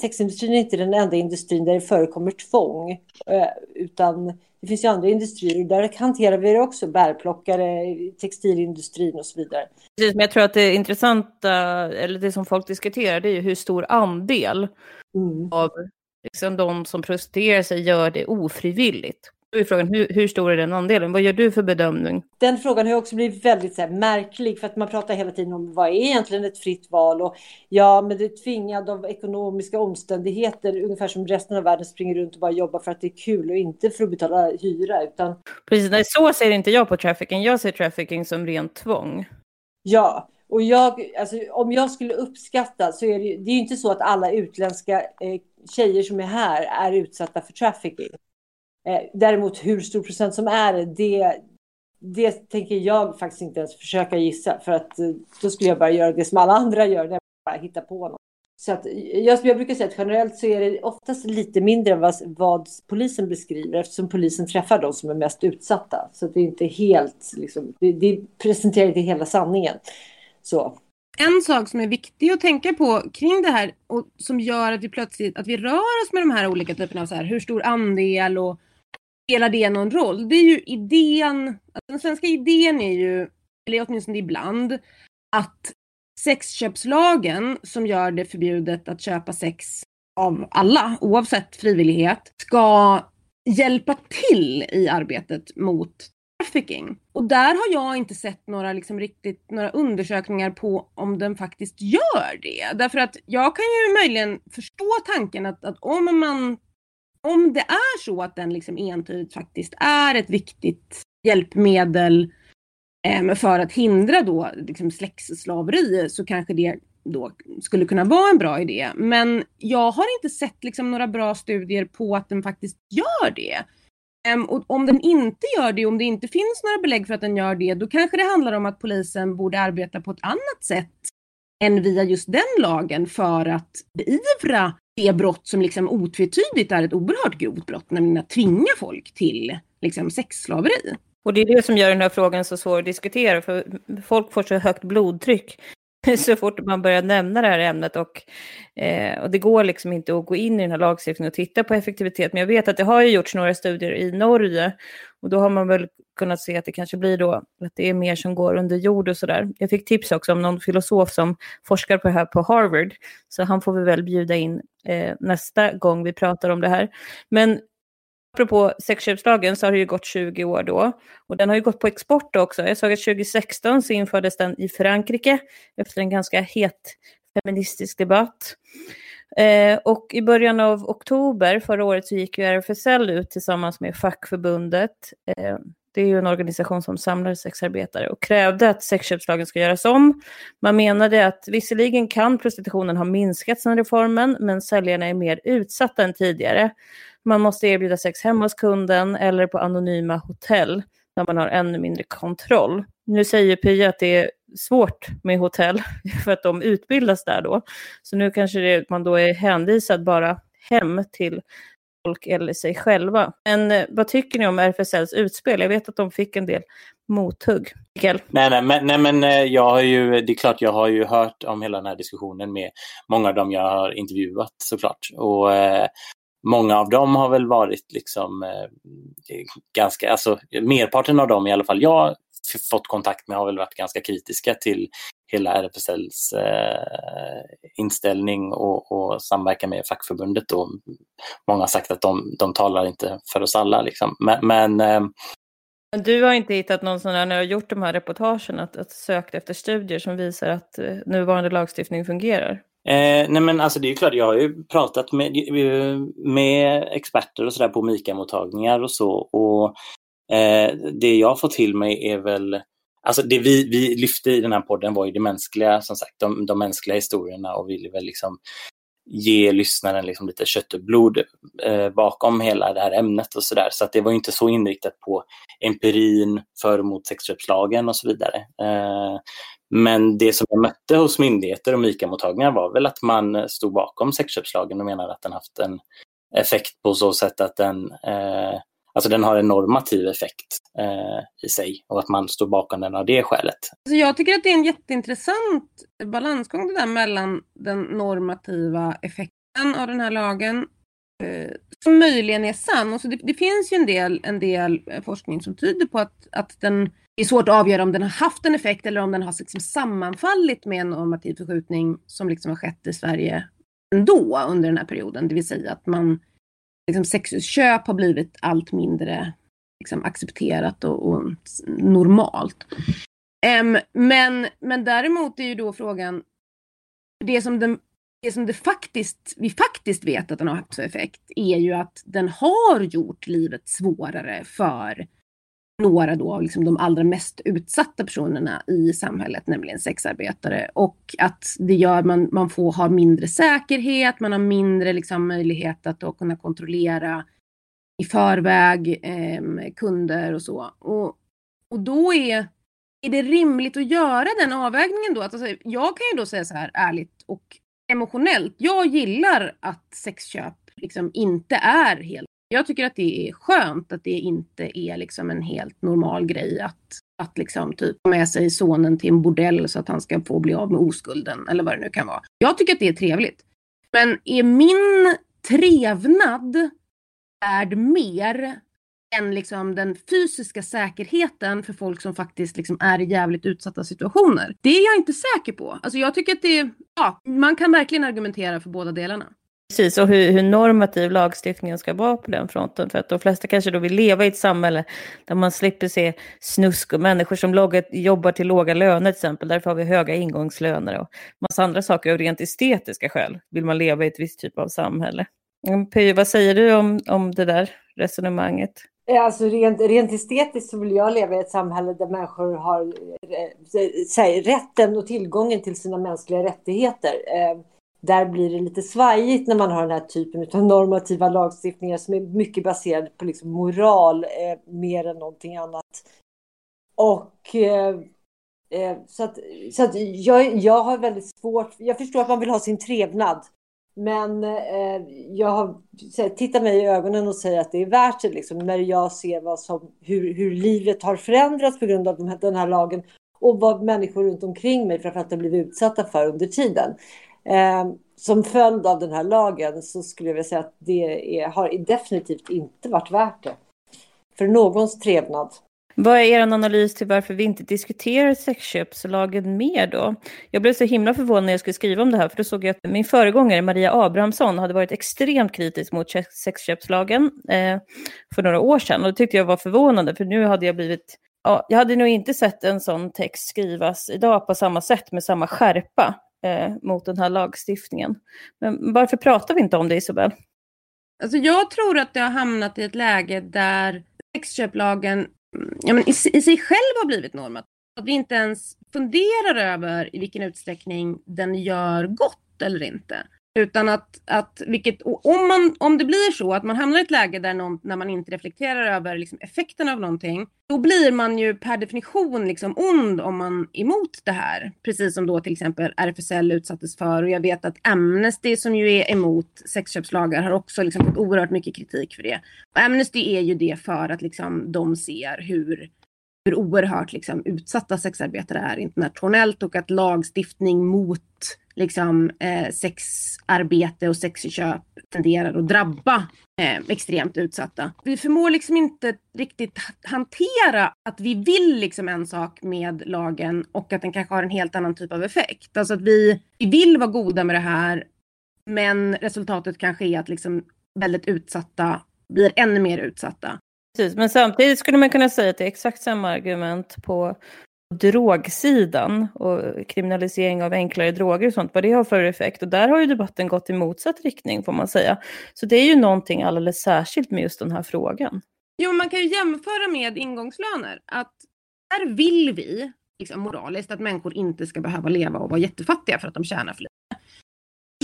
sexindustrin är inte den enda industrin där det förekommer tvång. Eh, utan det finns ju andra industrier där hanterar vi det också, bärplockare, textilindustrin och så vidare. Precis, men jag tror att det intressanta, eller det som folk diskuterar, det är ju hur stor andel mm. av liksom, de som prostituerar sig gör det ofrivilligt. Då är frågan, hur, hur stor är den andelen? Vad gör du för bedömning? Den frågan har också blivit väldigt så här, märklig för att man pratar hela tiden om vad är egentligen ett fritt val och ja, men det är tvingad av ekonomiska omständigheter, ungefär som resten av världen springer runt och bara jobbar för att det är kul och inte för att betala hyra. Utan... Precis, nej, så ser inte jag på trafficking. Jag ser trafficking som rent tvång. Ja, och jag, alltså, om jag skulle uppskatta så är det, det är ju inte så att alla utländska eh, tjejer som är här är utsatta för trafficking. Eh, däremot hur stor procent som är det, det tänker jag faktiskt inte ens försöka gissa. För att eh, då skulle jag bara göra det som alla andra gör, nämligen bara hitta på något. Så att, jag, jag brukar säga att generellt så är det oftast lite mindre än vad, vad, polisen beskriver eftersom polisen träffar de som är mest utsatta. Så det är inte helt, liksom, det, det presenterar inte hela sanningen. Så. En sak som är viktig att tänka på kring det här och som gör att vi plötsligt att vi rör oss med de här olika typerna av så här, hur stor andel och spelar det någon roll? Det är ju idén, alltså den svenska idén är ju, eller åtminstone ibland, att sexköpslagen som gör det förbjudet att köpa sex av alla, oavsett frivillighet, ska hjälpa till i arbetet mot trafficking. Och där har jag inte sett några, liksom, riktigt, några undersökningar på om den faktiskt gör det. Därför att jag kan ju möjligen förstå tanken att, att om man om det är så att den liksom entydigt faktiskt är ett viktigt hjälpmedel eh, för att hindra då liksom släktslaveri så kanske det då skulle kunna vara en bra idé. Men jag har inte sett liksom några bra studier på att den faktiskt gör det. Ehm, och om den inte gör det, om det inte finns några belägg för att den gör det, då kanske det handlar om att polisen borde arbeta på ett annat sätt än via just den lagen för att beivra det brott som liksom otvetydigt är ett oerhört grovt brott, nämligen att tvinga folk till liksom sexslaveri. Och det är det som gör den här frågan så svår att diskutera, för folk får så högt blodtryck (laughs) så fort man börjar nämna det här ämnet och, eh, och det går liksom inte att gå in i den här lagstiftningen och titta på effektivitet. Men jag vet att det har ju gjorts några studier i Norge och då har man väl kunnat se att det kanske blir då att det är mer som går under jord och sådär. Jag fick tips också om någon filosof som forskar på det här på Harvard, så han får vi väl bjuda in eh, nästa gång vi pratar om det här. Men apropå sexköpslagen så har det ju gått 20 år då. Och den har ju gått på export också. Jag såg att 2016 så infördes den i Frankrike efter en ganska het feministisk debatt. Eh, och i början av oktober förra året så gick ju RFSL ut tillsammans med fackförbundet. Eh, det är ju en organisation som samlar sexarbetare och krävde att sexköpslagen ska göras om. Man menade att visserligen kan prostitutionen ha minskat sedan reformen, men säljarna är mer utsatta än tidigare. Man måste erbjuda sex hemma hos kunden eller på anonyma hotell där man har ännu mindre kontroll. Nu säger Pia att det är svårt med hotell (laughs) för att de utbildas där då. Så nu kanske det, man då är hänvisad bara hem till folk eller sig själva. Men eh, vad tycker ni om RFSLs utspel? Jag vet att de fick en del mothugg. Mikael? Nej, nej, men, nej, men eh, jag har ju, det är klart jag har ju hört om hela den här diskussionen med många av dem jag har intervjuat såklart. Och eh, många av dem har väl varit liksom eh, ganska, alltså merparten av dem i alla fall jag fått kontakt med har väl varit ganska kritiska till hela RFSLs eh, inställning och, och samverkan med fackförbundet. Och många har sagt att de, de talar inte för oss alla. Liksom. Men, men eh, du har inte hittat någon sån här, när du har gjort de här reportagen, att, att sökt efter studier som visar att eh, nuvarande lagstiftning fungerar? Eh, nej men alltså det är klart, jag har ju pratat med, med experter och sådär på MIKA-mottagningar och så. Och eh, det jag har fått till mig är väl, alltså det vi, vi lyfte i den här podden var ju det mänskliga, som sagt, de, de mänskliga historierna och ville väl liksom ge lyssnaren liksom lite kött och blod eh, bakom hela det här ämnet och sådär. Så att det var inte så inriktat på empirin för och mot sexköpslagen och så vidare. Eh, men det som jag mötte hos myndigheter och MIKA-mottagningar var väl att man stod bakom sexköpslagen och menade att den haft en effekt på så sätt att den, eh, alltså den har en normativ effekt eh, i sig och att man står bakom den av det skälet. Så jag tycker att det är en jätteintressant balansgång det där mellan den normativa effekten av den här lagen eh, som möjligen är sann. Och så det, det, finns ju en del, en del eh, forskning som tyder på att, att den det är svårt att avgöra om den har haft en effekt eller om den har liksom sammanfallit med en normativ förskjutning som liksom har skett i Sverige ändå under den här perioden. Det vill säga att man, liksom sexköp har blivit allt mindre liksom, accepterat och, och normalt. Um, men, men däremot är ju då frågan, det som, den, det som det faktiskt, vi faktiskt vet att den har haft för effekt är ju att den har gjort livet svårare för några då av liksom de allra mest utsatta personerna i samhället, nämligen sexarbetare. Och att det gör man, man får ha mindre säkerhet, man har mindre liksom möjlighet att då kunna kontrollera i förväg eh, kunder och så. Och, och då är, är det rimligt att göra den avvägningen då? Att, alltså, jag kan ju då säga så här ärligt och emotionellt. Jag gillar att sexköp liksom inte är helt jag tycker att det är skönt att det inte är liksom en helt normal grej att, att liksom typ med sig sonen till en bordell så att han ska få bli av med oskulden eller vad det nu kan vara. Jag tycker att det är trevligt. Men är min trevnad värd mer än liksom den fysiska säkerheten för folk som faktiskt liksom är i jävligt utsatta situationer? Det är jag inte säker på. Alltså jag tycker att det, ja, man kan verkligen argumentera för båda delarna. Precis, och hur, hur, normativ lagstiftningen ska vara på den fronten. För att de flesta kanske då vill leva i ett samhälle där man slipper se snusk och människor som loggar, jobbar till låga löner till exempel. Därför har vi höga ingångslöner och massa andra saker av rent estetiska skäl. Vill man leva i ett visst typ av samhälle. Mm, Py, vad säger du om, om det där resonemanget? Alltså rent, rent estetiskt så vill jag leva i ett samhälle där människor har äh, rätten och tillgången till sina mänskliga rättigheter. Eh, där blir det lite svajigt när man har den här typen av normativa lagstiftningar som är mycket baserade på liksom moral eh, mer än någonting annat. Och eh, eh, så att, så att jag, jag har väldigt svårt, jag förstår att man vill ha sin trevnad. Men eh, jag har, tittar mig i ögonen och säger att det är värt det liksom, när jag ser vad som, hur, hur livet har förändrats på grund av de här, den här lagen och vad människor runt omkring mig framförallt har blivit utsatta för under tiden. Eh, som följd av den här lagen så skulle jag vilja säga att det är, har definitivt inte varit värt det. För någons trevnad. Vad är er analys till varför vi inte diskuterar sexköpslagen mer då? Jag blev så himla förvånad när jag skulle skriva om det här, för då såg jag att min föregångare Maria Abrahamsson hade varit extremt kritisk mot sexköpslagen eh, för några år sedan. Och det tyckte jag var förvånande, för nu hade jag blivit Ja, jag hade nog inte sett en sån text skrivas idag på samma sätt med samma skärpa eh, mot den här lagstiftningen. Men varför pratar vi inte om det Isabel? Alltså jag tror att det har hamnat i ett läge där sexköplagen mm, ja, men i, i sig själv har blivit normat. Att vi inte ens funderar över i vilken utsträckning den gör gott eller inte. Utan att, att vilket, om, man, om det blir så att man hamnar i ett läge där någon, när man inte reflekterar över liksom effekten av någonting, då blir man ju per definition liksom ond om man är emot det här. Precis som då till exempel RFSL utsattes för och jag vet att Amnesty som ju är emot sexköpslagar har också liksom fått oerhört mycket kritik för det. Och Amnesty är ju det för att liksom de ser hur hur oerhört liksom, utsatta sexarbetare är internationellt och att lagstiftning mot liksom, eh, sexarbete och sexköp tenderar att drabba eh, extremt utsatta. Vi förmår liksom inte riktigt hantera att vi vill liksom en sak med lagen och att den kanske har en helt annan typ av effekt. Alltså att vi, vi vill vara goda med det här men resultatet kanske är att liksom väldigt utsatta blir ännu mer utsatta. Precis, men samtidigt skulle man kunna säga att det är exakt samma argument på drogsidan och kriminalisering av enklare droger och sånt, vad det har för effekt. Och där har ju debatten gått i motsatt riktning får man säga. Så det är ju någonting alldeles särskilt med just den här frågan. Jo, man kan ju jämföra med ingångslöner. Att där vill vi, liksom moraliskt, att människor inte ska behöva leva och vara jättefattiga för att de tjänar för lite.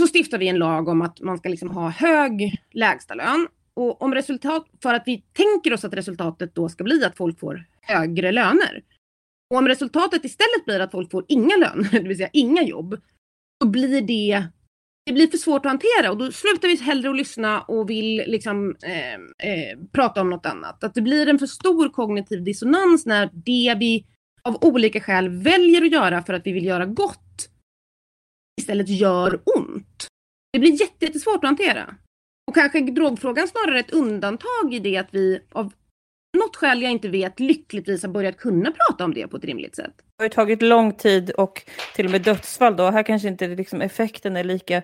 Så stiftar vi en lag om att man ska liksom ha hög lägstalön och om resultat, för att vi tänker oss att resultatet då ska bli att folk får högre löner. Och om resultatet istället blir att folk får inga löner, (laughs) det vill säga inga jobb, då blir det det blir för svårt att hantera och då slutar vi hellre att lyssna och vill liksom eh, eh, prata om något annat. Att det blir en för stor kognitiv dissonans när det vi av olika skäl väljer att göra för att vi vill göra gott istället gör ont. Det blir jättesvårt att hantera. Och kanske drogfrågan snarare ett undantag i det att vi av något skäl jag inte vet lyckligtvis har börjat kunna prata om det på ett rimligt sätt. Det har tagit lång tid och till och med dödsfall då. Här kanske inte liksom effekten är lika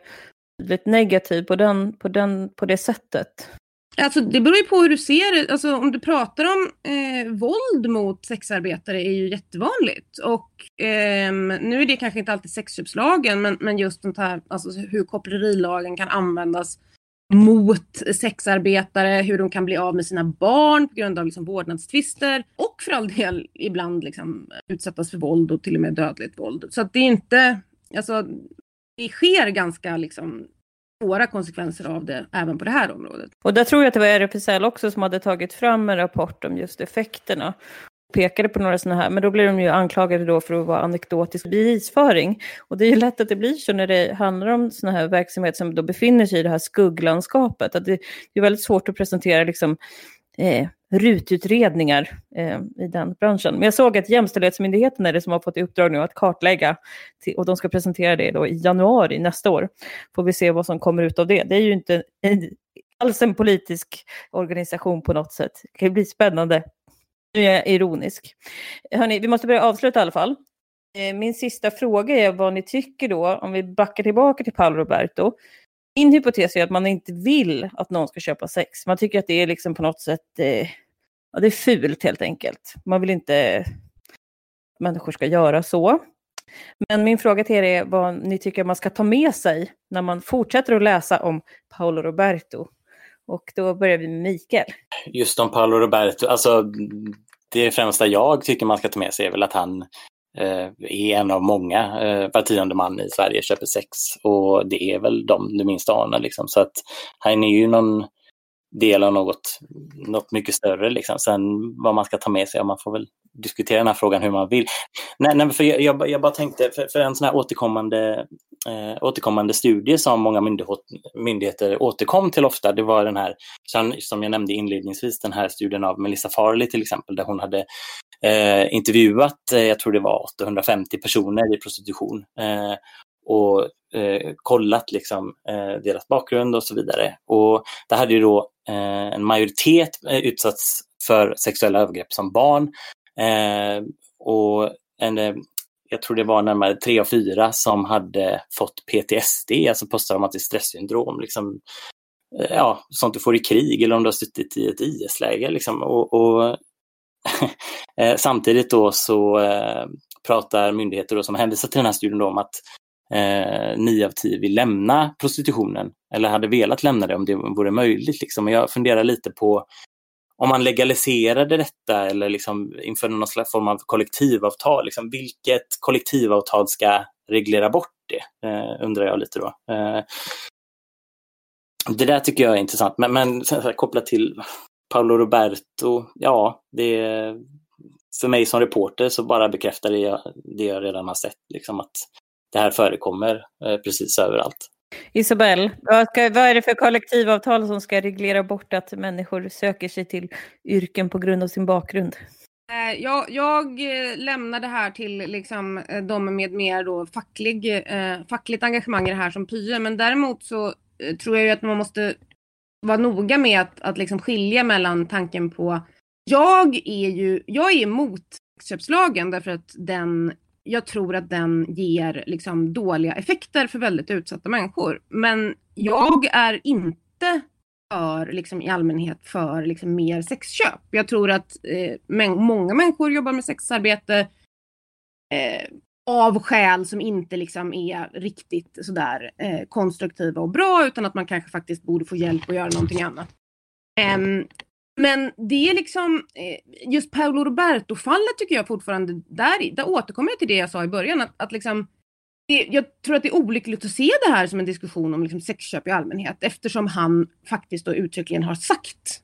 negativ på, den, på, den, på det sättet. Alltså det beror ju på hur du ser det. Alltså om du pratar om eh, våld mot sexarbetare är ju jättevanligt. Och eh, nu är det kanske inte alltid sexköpslagen men, men just sånt här, alltså hur kopplerilagen kan användas mot sexarbetare, hur de kan bli av med sina barn på grund av liksom vårdnadstvister och för all del ibland liksom utsättas för våld och till och med dödligt våld. Så att det är inte, alltså det sker ganska liksom svåra konsekvenser av det även på det här området. Och där tror jag att det var RFSL också som hade tagit fram en rapport om just effekterna pekade på några sådana här, men då blir de ju anklagade då för att vara anekdotisk bevisföring. Och det är ju lätt att det blir så när det handlar om sådana här verksamheter som då befinner sig i det här skugglandskapet. Att det, det är väldigt svårt att presentera liksom, eh, rututredningar eh, i den branschen. Men jag såg att Jämställdhetsmyndigheten är det som har fått i uppdrag nu att kartlägga till, och de ska presentera det då i januari nästa år. Får vi se vad som kommer ut av det. Det är ju inte alls en politisk organisation på något sätt. Det kan bli spännande nu är jag ironisk. Hörrni, vi måste börja avsluta i alla fall. Eh, min sista fråga är vad ni tycker då, om vi backar tillbaka till Paolo Roberto. Min hypotes är att man inte vill att någon ska köpa sex. Man tycker att det är liksom på något sätt, eh, ja, det är fult helt enkelt. Man vill inte att människor ska göra så. Men min fråga till er är vad ni tycker man ska ta med sig när man fortsätter att läsa om Paolo Roberto. Och då börjar vi med Mikael. Just om Paolo Roberto, alltså det främsta jag tycker man ska ta med sig är väl att han eh, är en av många. Eh, var tionde man i Sverige köper sex och det är väl de du minst anar. Liksom. Så att han är ju någon del av något, något mycket större. Liksom. Sen vad man ska ta med sig, ja, man får väl diskutera den här frågan hur man vill. Nej, nej för jag, jag, jag bara tänkte, för, för, en sån här återkommande, eh, återkommande studie som många myndigheter återkom till ofta, det var den här, som jag nämnde inledningsvis, den här studien av Melissa Farley till exempel, där hon hade eh, intervjuat, eh, jag tror det var 850 personer i prostitution. Eh, och eh, kollat liksom, eh, deras bakgrund och så vidare. Och det hade ju då eh, en majoritet eh, utsatts för sexuella övergrepp som barn. Eh, och en, eh, jag tror det var närmare tre av fyra som hade fått PTSD, alltså posttraumatiskt stresssyndrom. Liksom, eh, ja, sånt du får i krig eller om du har suttit i ett IS-läger. Liksom. Och, och (laughs) eh, samtidigt då så pratar myndigheter då som hänvisar till den här studien om att eh, 9 av 10 vill lämna prostitutionen eller hade velat lämna det om det vore möjligt. Liksom. jag funderar lite på om man legaliserade detta eller liksom inför någon slags form av kollektivavtal, liksom, vilket kollektivavtal ska reglera bort det? Eh, undrar jag lite då. Eh, det där tycker jag är intressant, men, men kopplat till Paolo Roberto, ja, det för mig som reporter så bara bekräftar det jag, det jag redan har sett, liksom att det här förekommer eh, precis överallt. Isabelle, vad, ska, vad är det för kollektivavtal som ska reglera bort att människor söker sig till yrken på grund av sin bakgrund? Eh, jag, jag eh, lämnar det här till liksom, de med mer då facklig, eh, fackligt engagemang i det här som Pye, men däremot så tror jag ju att man måste vara noga med att, att liksom skilja mellan tanken på jag är ju, jag är emot sexköpslagen därför att den jag tror att den ger liksom dåliga effekter för väldigt utsatta människor. Men jag är inte för, liksom, i allmänhet för liksom, mer sexköp. Jag tror att eh, många människor jobbar med sexarbete eh, av skäl som inte liksom är riktigt sådär eh, konstruktiva och bra utan att man kanske faktiskt borde få hjälp att göra någonting annat. Ehm, men det är liksom, eh, just Paolo Roberto-fallet tycker jag fortfarande, där, där återkommer jag till det jag sa i början, att, att liksom, det, jag tror att det är olyckligt att se det här som en diskussion om liksom sexköp i allmänhet eftersom han faktiskt då uttryckligen har sagt,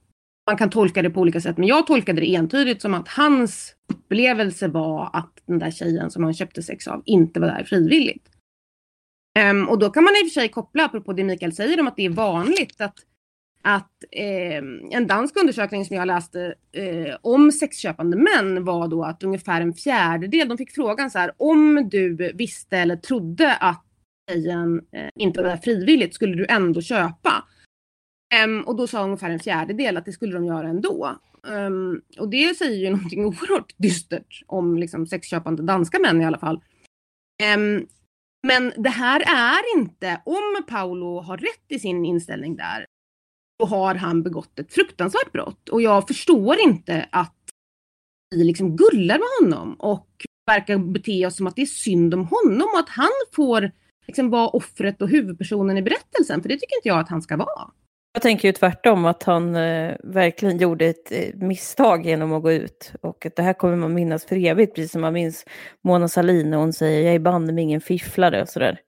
man kan tolka det på olika sätt, men jag tolkade det entydigt som att hans upplevelse var att den där tjejen som han köpte sex av inte var där frivilligt. Um, och då kan man i och för sig koppla, apropå det Mikael säger om att det är vanligt, att att eh, en dansk undersökning som jag läste eh, om sexköpande män var då att ungefär en fjärdedel, de fick frågan så här, om du visste eller trodde att tjejen eh, inte var där frivilligt, skulle du ändå köpa? Um, och då sa ungefär en fjärdedel att det skulle de göra ändå. Um, och det säger ju (laughs) någonting oerhört dystert om liksom, sexköpande danska män i alla fall. Um, men det här är inte, om Paolo har rätt i sin inställning där, då har han begått ett fruktansvärt brott. Och jag förstår inte att vi liksom gullar med honom och verkar bete oss som att det är synd om honom och att han får liksom vara offret och huvudpersonen i berättelsen. För det tycker inte jag att han ska vara. Jag tänker ju tvärtom att han eh, verkligen gjorde ett eh, misstag genom att gå ut. Och att det här kommer man minnas för evigt, precis som man minns Mona Sahlin när hon säger jag är banne mig ingen fifflare och sådär.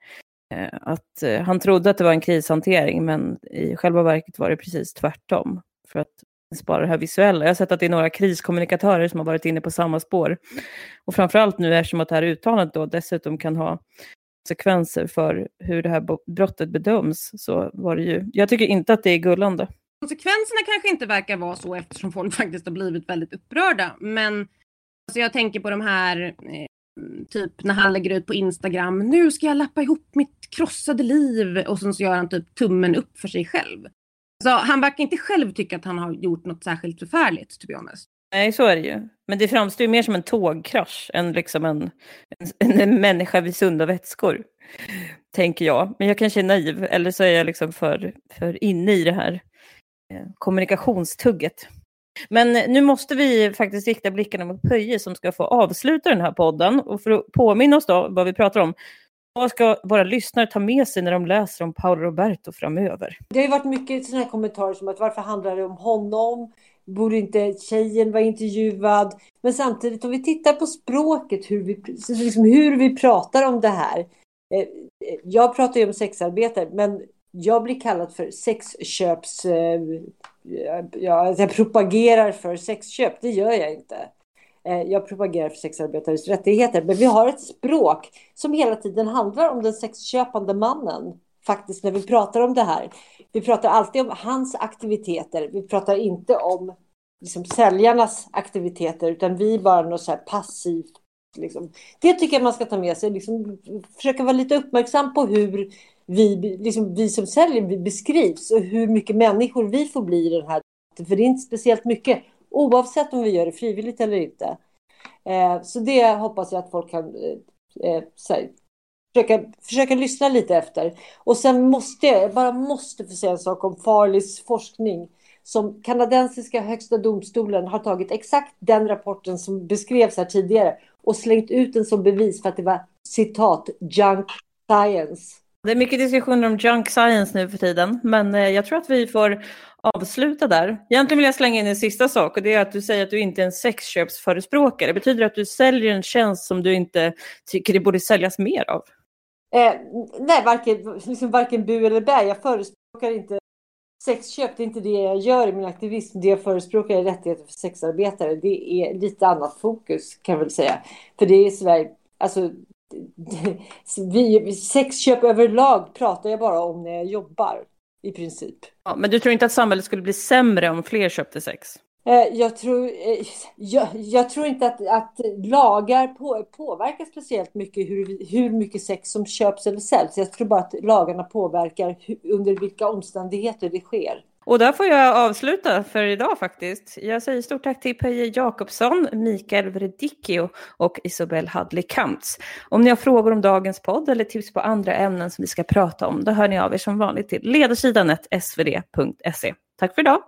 Eh, att eh, han trodde att det var en krishantering, men i själva verket var det precis tvärtom. För att spara det här visuella. Jag har sett att det är några kriskommunikatörer som har varit inne på samma spår. Och framförallt nu eftersom att det här uttalandet då dessutom kan ha konsekvenser för hur det här brottet bedöms så var det ju, jag tycker inte att det är gullande. Konsekvenserna kanske inte verkar vara så eftersom folk (laughs) faktiskt har blivit väldigt upprörda. Men alltså jag tänker på de här, eh, typ när han lägger ut på Instagram, nu ska jag lappa ihop mitt krossade liv och sen så gör han typ tummen upp för sig själv. Så han verkar inte själv tycka att han har gjort något särskilt förfärligt, to be honest. Nej, så är det ju. Men det framstår ju mer som en tågkrasch än liksom en, en, en människa vid sunda vätskor. Tänker jag. Men jag kanske är naiv, eller så är jag liksom för, för inne i det här eh, kommunikationstugget. Men nu måste vi faktiskt rikta blickarna mot Pöje som ska få avsluta den här podden. Och för att påminna oss då vad vi pratar om, vad ska våra lyssnare ta med sig när de läser om Paolo Roberto framöver? Det har ju varit mycket sådana här kommentarer som att varför handlar det om honom? Borde inte tjejen vara intervjuad? Men samtidigt om vi tittar på språket, hur vi, liksom hur vi pratar om det här. Eh, jag pratar ju om sexarbetare, men jag blir kallad för sexköps... Eh, jag, jag, jag propagerar för sexköp, det gör jag inte. Eh, jag propagerar för sexarbetares rättigheter, men vi har ett språk som hela tiden handlar om den sexköpande mannen. Faktiskt när vi pratar om det här. Vi pratar alltid om hans aktiviteter. Vi pratar inte om liksom, säljarnas aktiviteter, utan vi är bara något så här passivt. Liksom. Det tycker jag man ska ta med sig. Liksom, försöka vara lite uppmärksam på hur vi, liksom, vi som säljer beskrivs och hur mycket människor vi får bli i den här. För det är inte speciellt mycket oavsett om vi gör det frivilligt eller inte. Eh, så det hoppas jag att folk kan eh, eh här, försöka, försöka lyssna lite efter. Och sen måste jag, jag bara måste få säga en sak om Farleys forskning. Som kanadensiska högsta domstolen har tagit exakt den rapporten som beskrevs här tidigare och slängt ut den som bevis för att det var citat junk science. Det är mycket diskussioner om junk science nu för tiden, men eh, jag tror att vi får avsluta där. Egentligen vill jag slänga in en sista sak och det är att du säger att du inte är en sexköpsförespråkare. Betyder det att du säljer en tjänst som du inte tycker det borde säljas mer av? Eh, nej, varken, liksom varken bu eller bä. Jag förespråkar inte sexköp. Det är inte det jag gör i min aktivism. Det jag förespråkar är rättigheter för sexarbetare. Det är lite annat fokus kan jag väl säga. För det är Sverige, alltså (laughs) vi, sexköp överlag pratar jag bara om när jag jobbar i princip. Ja, men du tror inte att samhället skulle bli sämre om fler köpte sex? Eh, jag tror, eh, jag, jag, tror inte att, att lagar på, påverkar speciellt mycket hur, hur mycket sex som köps eller säljs. Jag tror bara att lagarna påverkar hur, under vilka omständigheter det sker. Och där får jag avsluta för idag faktiskt. Jag säger stort tack till Peje Jakobsson, Mikael Vredicchio och Isobel Hadley Kamps. Om ni har frågor om dagens podd eller tips på andra ämnen som vi ska prata om, då hör ni av er som vanligt till ledarsidan svd.se. Tack för idag!